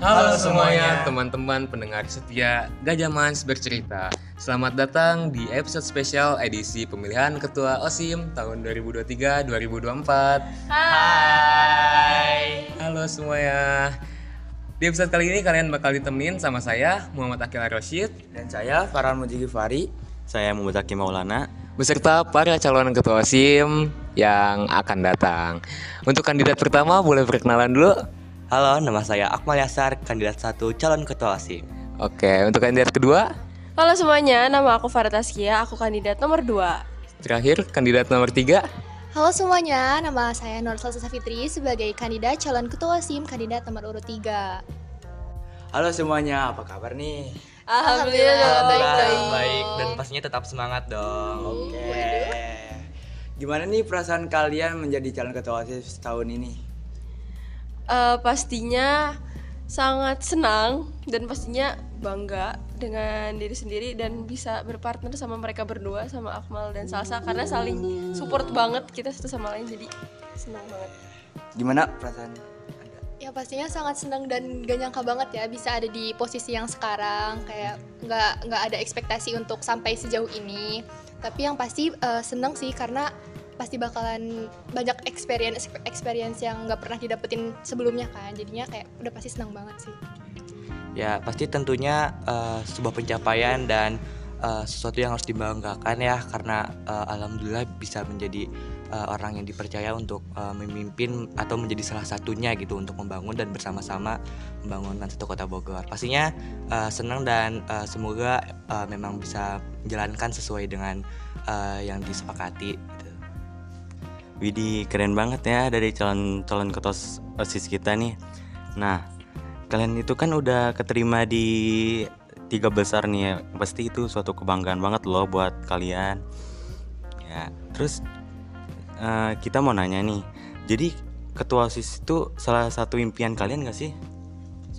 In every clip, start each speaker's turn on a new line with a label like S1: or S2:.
S1: Halo semuanya, teman-teman pendengar setia Gajah Mans bercerita. Selamat datang di episode spesial edisi pemilihan Ketua OSIM tahun 2023-2024.
S2: Hai.
S1: Halo semuanya. Di episode kali ini kalian bakal ditemenin sama saya Muhammad Akil Roshid
S2: Dan saya Farhan Mujigifari.
S3: Saya Muhammad Hakim Maulana.
S1: beserta para calon ketua OSIM yang akan datang. Untuk kandidat pertama boleh perkenalan dulu.
S3: Halo, nama saya Akmal Yasar, kandidat satu calon ketua OSIM.
S1: Oke, untuk kandidat kedua,
S4: Halo semuanya, nama aku Farah Taskia, aku kandidat nomor 2
S1: terakhir kandidat nomor tiga.
S5: Halo semuanya, nama saya Nur Salsa Fitri sebagai kandidat calon ketua SIM kandidat nomor urut 3.
S2: Halo semuanya, apa kabar nih?
S4: Alhamdulillah, baik-baik
S3: Baik, dan pastinya tetap semangat dong.
S2: Oke. Gimana nih perasaan kalian menjadi calon ketua OSIS tahun ini?
S4: Eh, Pastinya sangat senang dan pastinya bangga dengan diri sendiri dan bisa berpartner sama mereka berdua sama Akmal dan Salsa karena saling support banget kita satu sama lain jadi senang banget
S2: Gimana perasaan Anda?
S5: Ya pastinya sangat senang dan gak nyangka banget ya bisa ada di posisi yang sekarang kayak nggak nggak ada ekspektasi untuk sampai sejauh ini. Tapi yang pasti eh, senang sih karena pasti bakalan banyak experience experience yang nggak pernah didapetin sebelumnya kan. Jadinya kayak udah pasti senang banget sih.
S3: Ya, pasti tentunya eh, sebuah pencapaian dan eh, sesuatu yang harus dibanggakan ya karena eh, alhamdulillah bisa menjadi eh, orang yang dipercaya untuk eh, memimpin atau menjadi salah satunya gitu untuk membangun dan bersama-sama membangun satu kota Bogor. Pastinya eh, senang dan eh, semoga eh, memang bisa menjalankan sesuai dengan eh, yang disepakati.
S6: Widih keren banget ya dari calon calon ketua s- osis kita nih. Nah, kalian itu kan udah keterima di tiga besar nih ya. Pasti itu suatu kebanggaan banget loh buat kalian. Ya, terus eh, kita mau nanya nih. Jadi ketua osis itu salah satu impian kalian gak sih?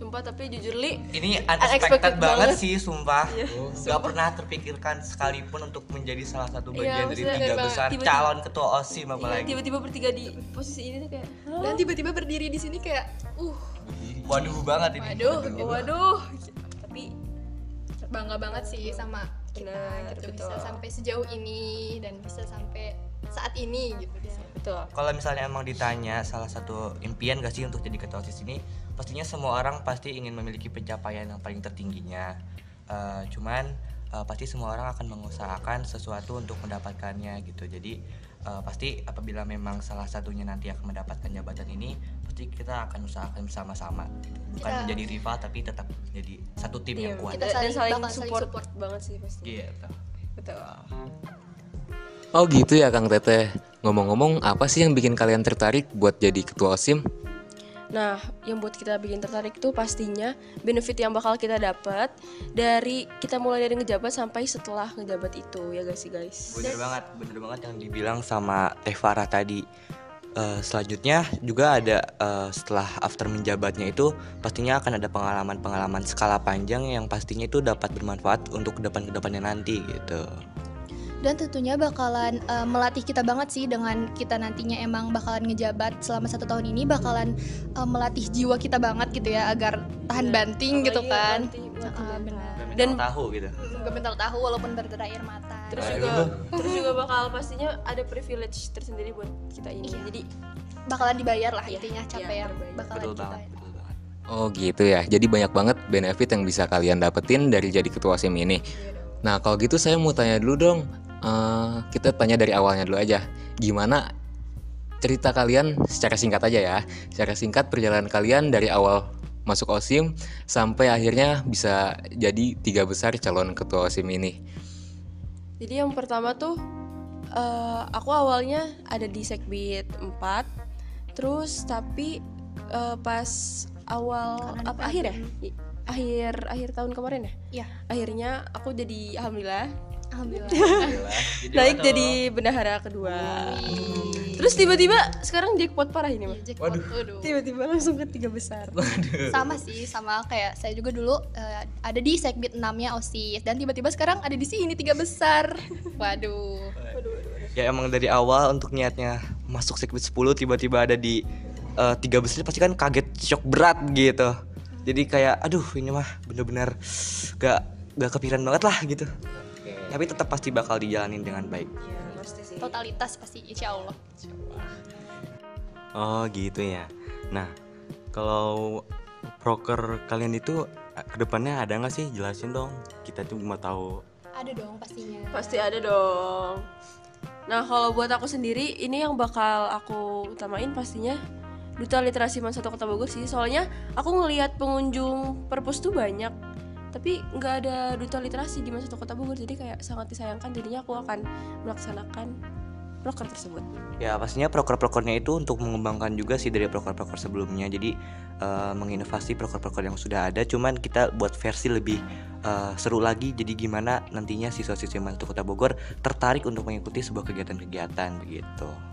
S4: Sumpah tapi jujur li
S3: Ini
S4: Unexpected
S3: unexpected banget
S4: banget.
S3: sih, sumpah.
S4: Iya,
S3: Gak pernah terpikirkan sekalipun untuk menjadi salah satu
S4: Iya,
S3: bagian dari
S4: maksudnya
S3: tiga besar
S4: tiba-tiba-
S3: calon ketua OSIM
S4: Iya,
S3: apalagi.
S4: tiba-tiba bertiga di posisi ini tuh kayak "Hah?
S5: Dan tiba-tiba berdiri di sini kayak uh
S3: Waduh banget ini.
S5: waduh
S4: waduh tapi
S5: bangga banget sih sama kita
S4: Benar,
S5: gitu
S4: betul.
S5: bisa sampai sejauh ini dan bisa sampai saat ini gitu di sini.
S4: betul
S3: Kalau misalnya emang ditanya salah satu impian gak sih untuk jadi ketua OSIS ini, pastinya semua orang pasti ingin memiliki pencapaian yang paling tertingginya. Eh, cuman eh, pasti semua orang akan mengusahakan sesuatu untuk mendapatkannya gitu. Jadi eh, pasti apabila memang salah satunya nanti akan mendapatkan jabatan ini, pasti kita akan usahakan bersama-sama. gitu. Bukan
S5: Kita-
S3: menjadi rival tapi tetap jadi satu tim yang kuat.
S5: kita
S4: dan
S5: saling-
S4: saling
S5: bakal saling
S4: support,
S5: support.
S4: banget sih pasti
S3: Gitu.
S4: betul
S1: Oh gitu ya Kang Teteh. Ngomong-ngomong, apa sih yang bikin kalian tertarik buat jadi ketua OSIM?
S4: Nah, yang buat kita bikin tertarik tuh pastinya benefit yang bakal kita dapat dari kita mulai dari ngejabat sampai setelah ngejabat itu ya guys sih guys.
S3: Bener banget, bener banget yang dibilang sama Teh Farah tadi. Eh, selanjutnya juga ada eh, setelah after menjabatnya itu pastinya akan ada pengalaman-pengalaman skala panjang yang pastinya itu dapat bermanfaat untuk ke depan-kedepannya nanti gitu.
S5: Dan tentunya bakalan eh, melatih kita banget sih dengan kita nantinya emang bakalan ngejabat selama satu tahun ini bakalan eh, melatih jiwa kita banget gitu ya agar tahan banting gitu kan
S4: mental.
S5: benar.
S4: Dan
S3: tahu gitu.
S5: gak bentar tahu walaupun berderai air mata
S4: terus juga terus juga bakal pastinya ada privilege tersendiri buat kita ini.
S5: Iya.
S4: Jadi
S5: bakalan dibayar lah
S4: Iya,
S5: intinya capek
S4: iya,
S5: yang bakalan
S3: Betul banget, banget.
S1: Oh gitu ya. Jadi banyak banget benefit yang bisa kalian dapetin dari jadi ketua OSIM ini. Nah kalau gitu saya mau tanya dulu dong. Eh, kita tanya dari awalnya dulu aja. Gimana cerita kalian secara singkat aja ya. Secara singkat perjalanan kalian dari awal masuk OSIM sampai akhirnya bisa jadi tiga besar calon ketua OSIM ini.
S4: Jadi yang pertama tuh eh, aku awalnya ada di Sekbid 4 Terus tapi eh, pas awal
S5: Karena
S4: apa akhir ya? Akhir akhir tahun kemarin ya?
S5: Iya.
S4: Akhirnya aku jadi alhamdulillah
S5: alhamdulillah
S4: naik jadi bendahara kedua. Terus tiba-tiba sekarang jackpot parah ini mah.
S5: Jackpot. Waduh.
S4: Tiba-tiba langsung ke tiga besar.
S5: sama sih sama kayak saya juga dulu eh, ada di Sekbid 6 nya OSIS dan tiba-tiba sekarang ada di sini tiga besar waduh
S3: Ya emang dari awal untuk niatnya masuk segmen 10 tiba-tiba ada di eh, tiga besar pasti kan kaget shock berat gitu. jadi kayak aduh ini mah bener-bener gak gak kepikiran banget lah gitu tapi tetap pasti bakal dijalanin dengan baik
S5: totalitas pasti insya Allah
S6: Oh gitu ya. Nah, kalau proker kalian itu eh, ke depannya ada nggak sih? Jelasin dong. Kita tuh mau tahu.
S5: ada dong pastinya
S4: Pasti ada dong. Nah, kalau buat aku sendiri, ini yang bakal aku utamain pastinya Duta Literasi Man Satu Kota Bogor sih. Soalnya aku ngelihat pengunjung perpus tuh banyak, tapi nggak ada duta literasi di Man Satu Kota Bogor. Jadi kayak sangat disayangkan. Jadinya aku akan melaksanakan proker tersebut.
S3: Ya pastinya proker-prokernya itu untuk mengembangkan juga sih dari proker-proker sebelumnya. Jadi eh, menginovasi proker-proker yang sudah ada, cuman kita buat versi lebih eh, seru lagi. Jadi gimana nantinya siswa-siswa Mantu Kota Bogor tertarik untuk mengikuti sebuah kegiatan-kegiatan begitu.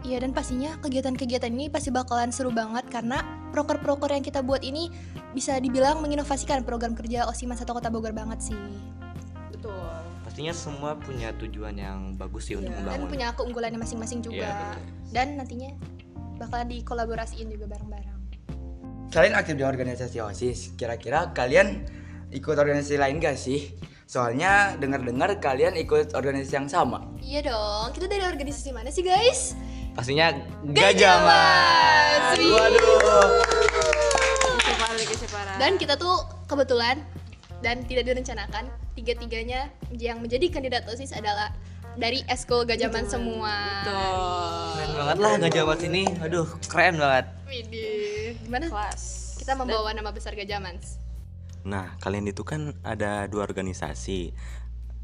S5: Iya dan pastinya kegiatan-kegiatan ini pasti bakalan seru banget karena proker-proker yang kita buat ini bisa dibilang menginovasikan program kerja Osiman Satu Kota Bogor banget sih.
S4: Betul.
S3: Pastinya semua punya tujuan yang bagus sih untuk
S5: Dan
S3: membangun.
S5: punya keunggulannya masing-masing juga.
S3: Iya, betul.
S5: Dan nantinya bakalan dikolaborasiin juga bareng-bareng.
S2: Selain aktif di organisasi OSIS, kira-kira kalian ikut organisasi lain gak sih? Soalnya dengar-dengar kalian ikut organisasi yang sama.
S5: Iya dong, kita dari organisasi mana sih guys?
S3: Pastinya Gajah Mas.
S2: Waduh.
S5: Dan kita tuh kebetulan dan tidak direncanakan tiga-tiganya yang menjadi kandidat OSIS adalah dari Eskul Gajaman semua.
S3: Keren banget lah Gajah Mas ini. Aduh, keren banget.
S5: Widih, gimana?
S4: kelas.
S5: Kita membawa nama besar Gajamans.
S6: Nah, kalian itu kan ada dua organisasi.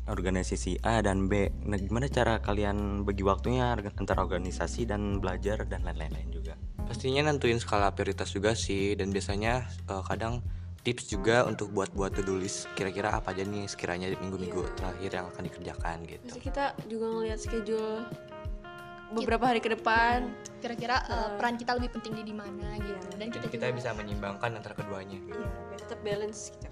S6: Organisasi A dan B. Nah, gimana cara kalian bagi waktunya antara organisasi dan belajar dan lain-lain juga?
S3: Pastinya nentuin skala prioritas juga sih dan biasanya eh, kadang tips juga untuk buat-buat to-do list kira-kira apa aja nih sekiranya di minggu-minggu terakhir yang akan dikerjakan gitu.
S4: Bisa kita juga ngelihat schedule beberapa hari ke depan.
S5: Kira-kira uh, peran kita lebih penting di mana gitu. Dan kita,
S3: kita
S5: juga-
S3: bisa menyimbangkan antara keduanya.
S4: Iya, biar tetap balance gitu.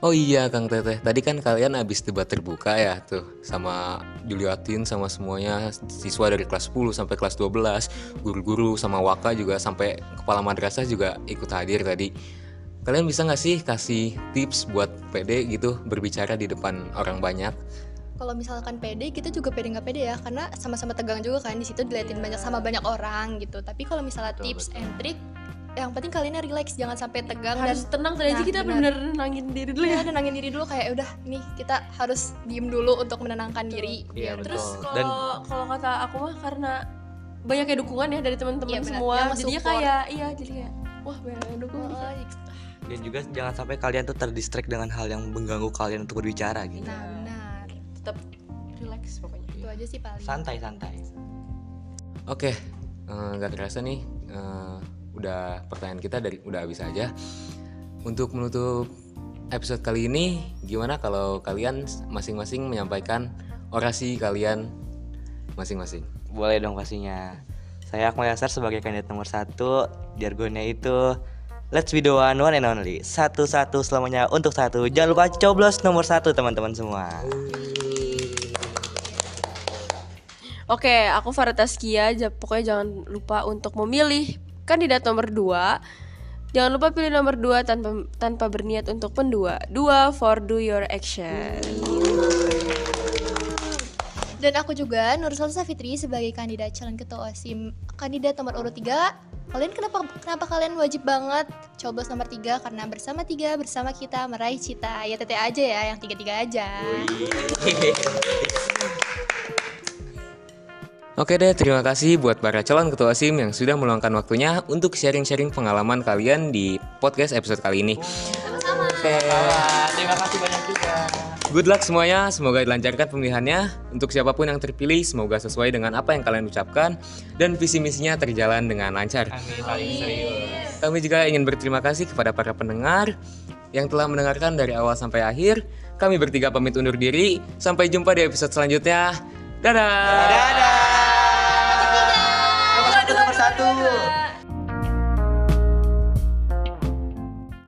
S1: Oh iya Kang Teteh, tadi kan kalian habis debat terbuka ya tuh sama Juliatin sama semuanya siswa dari kelas 10 sampai kelas 12, guru-guru sama Waka juga sampai kepala madrasah juga ikut hadir tadi. Kalian bisa nggak sih kasih tips buat PD gitu berbicara di depan orang banyak?
S5: Kalau misalkan pede, kita juga pede nggak pede ya, karena sama-sama tegang juga kan di situ diliatin banyak sama banyak orang gitu. Tapi kalau misalnya
S6: Betul,
S5: tips
S6: betul.
S5: and trick, yang penting kalian relax, jangan sampai tegang
S4: Harus
S5: dan
S4: tenang tadi aja
S5: Nah,
S4: kita
S5: benar.
S4: nenangin diri dulu
S5: ya
S4: ya.
S5: nenangin diri dulu kayak udah nih kita harus diem dulu untuk menenangkan diri.
S3: Iya,
S5: biar-
S4: Terus
S3: Betul.
S4: kalau
S3: Dan-
S4: kalau kata aku mah karena banyaknya dukungan ya dari teman-teman
S5: Iya, benar.
S4: semua, jadinya kayak iya jadi kayak wah banyak yang dukung.
S5: Oh,
S3: Dan juga jangan sampai kalian tuh terdistract dengan hal yang mengganggu kalian untuk berbicara gitu.
S5: Nah benar,
S4: Tetap relax pokoknya.
S5: itu aja sih paling.
S3: Santai-santai.
S1: Oke, eh, nggak terasa nih eh, udah pertanyaan kita dari udah habis aja. Untuk menutup episode kali ini, gimana kalau kalian masing-masing menyampaikan orasi kalian masing-masing?
S3: Boleh dong pastinya. Saya Akmal Yasar sebagai kandidat nomor satu. Jargonnya itu Let's be the one, one and only. Satu-satu selamanya untuk satu. Jangan lupa coblos nomor satu teman-teman semua.
S4: Oke, aku Farah Taskia. Pokoknya jangan lupa untuk memilih kandidat nomor 2. Jangan lupa pilih nomor 2 tanpa tanpa berniat untuk pendua. Dua for do your action.
S5: Dan aku juga Nur Salsa Fitri sebagai kandidat calon ketua OSIM kandidat nomor urut 3. Kalian kenapa kenapa kalian wajib banget coblos nomor 3 karena bersama tiga bersama kita meraih cita. Ya tete aja ya, yang tiga-tiga aja.
S1: Oke deh, terima kasih buat para calon ketua SIM yang sudah meluangkan waktunya untuk sharing-sharing pengalaman kalian di podcast episode kali ini.
S3: Terima kasih banyak juga.
S1: Good luck semuanya, semoga dilancarkan pemilihannya. Untuk siapa pun yang terpilih, semoga sesuai dengan apa yang kalian ucapkan dan visi misinya terjalan dengan lancar.
S3: Amin, paling serius.
S1: Kami juga ingin berterima kasih kepada para pendengar yang telah mendengarkan dari awal sampai akhir. Kami bertiga pamit undur diri. Sampai jumpa di episode selanjutnya. Dadah.
S3: Dadah.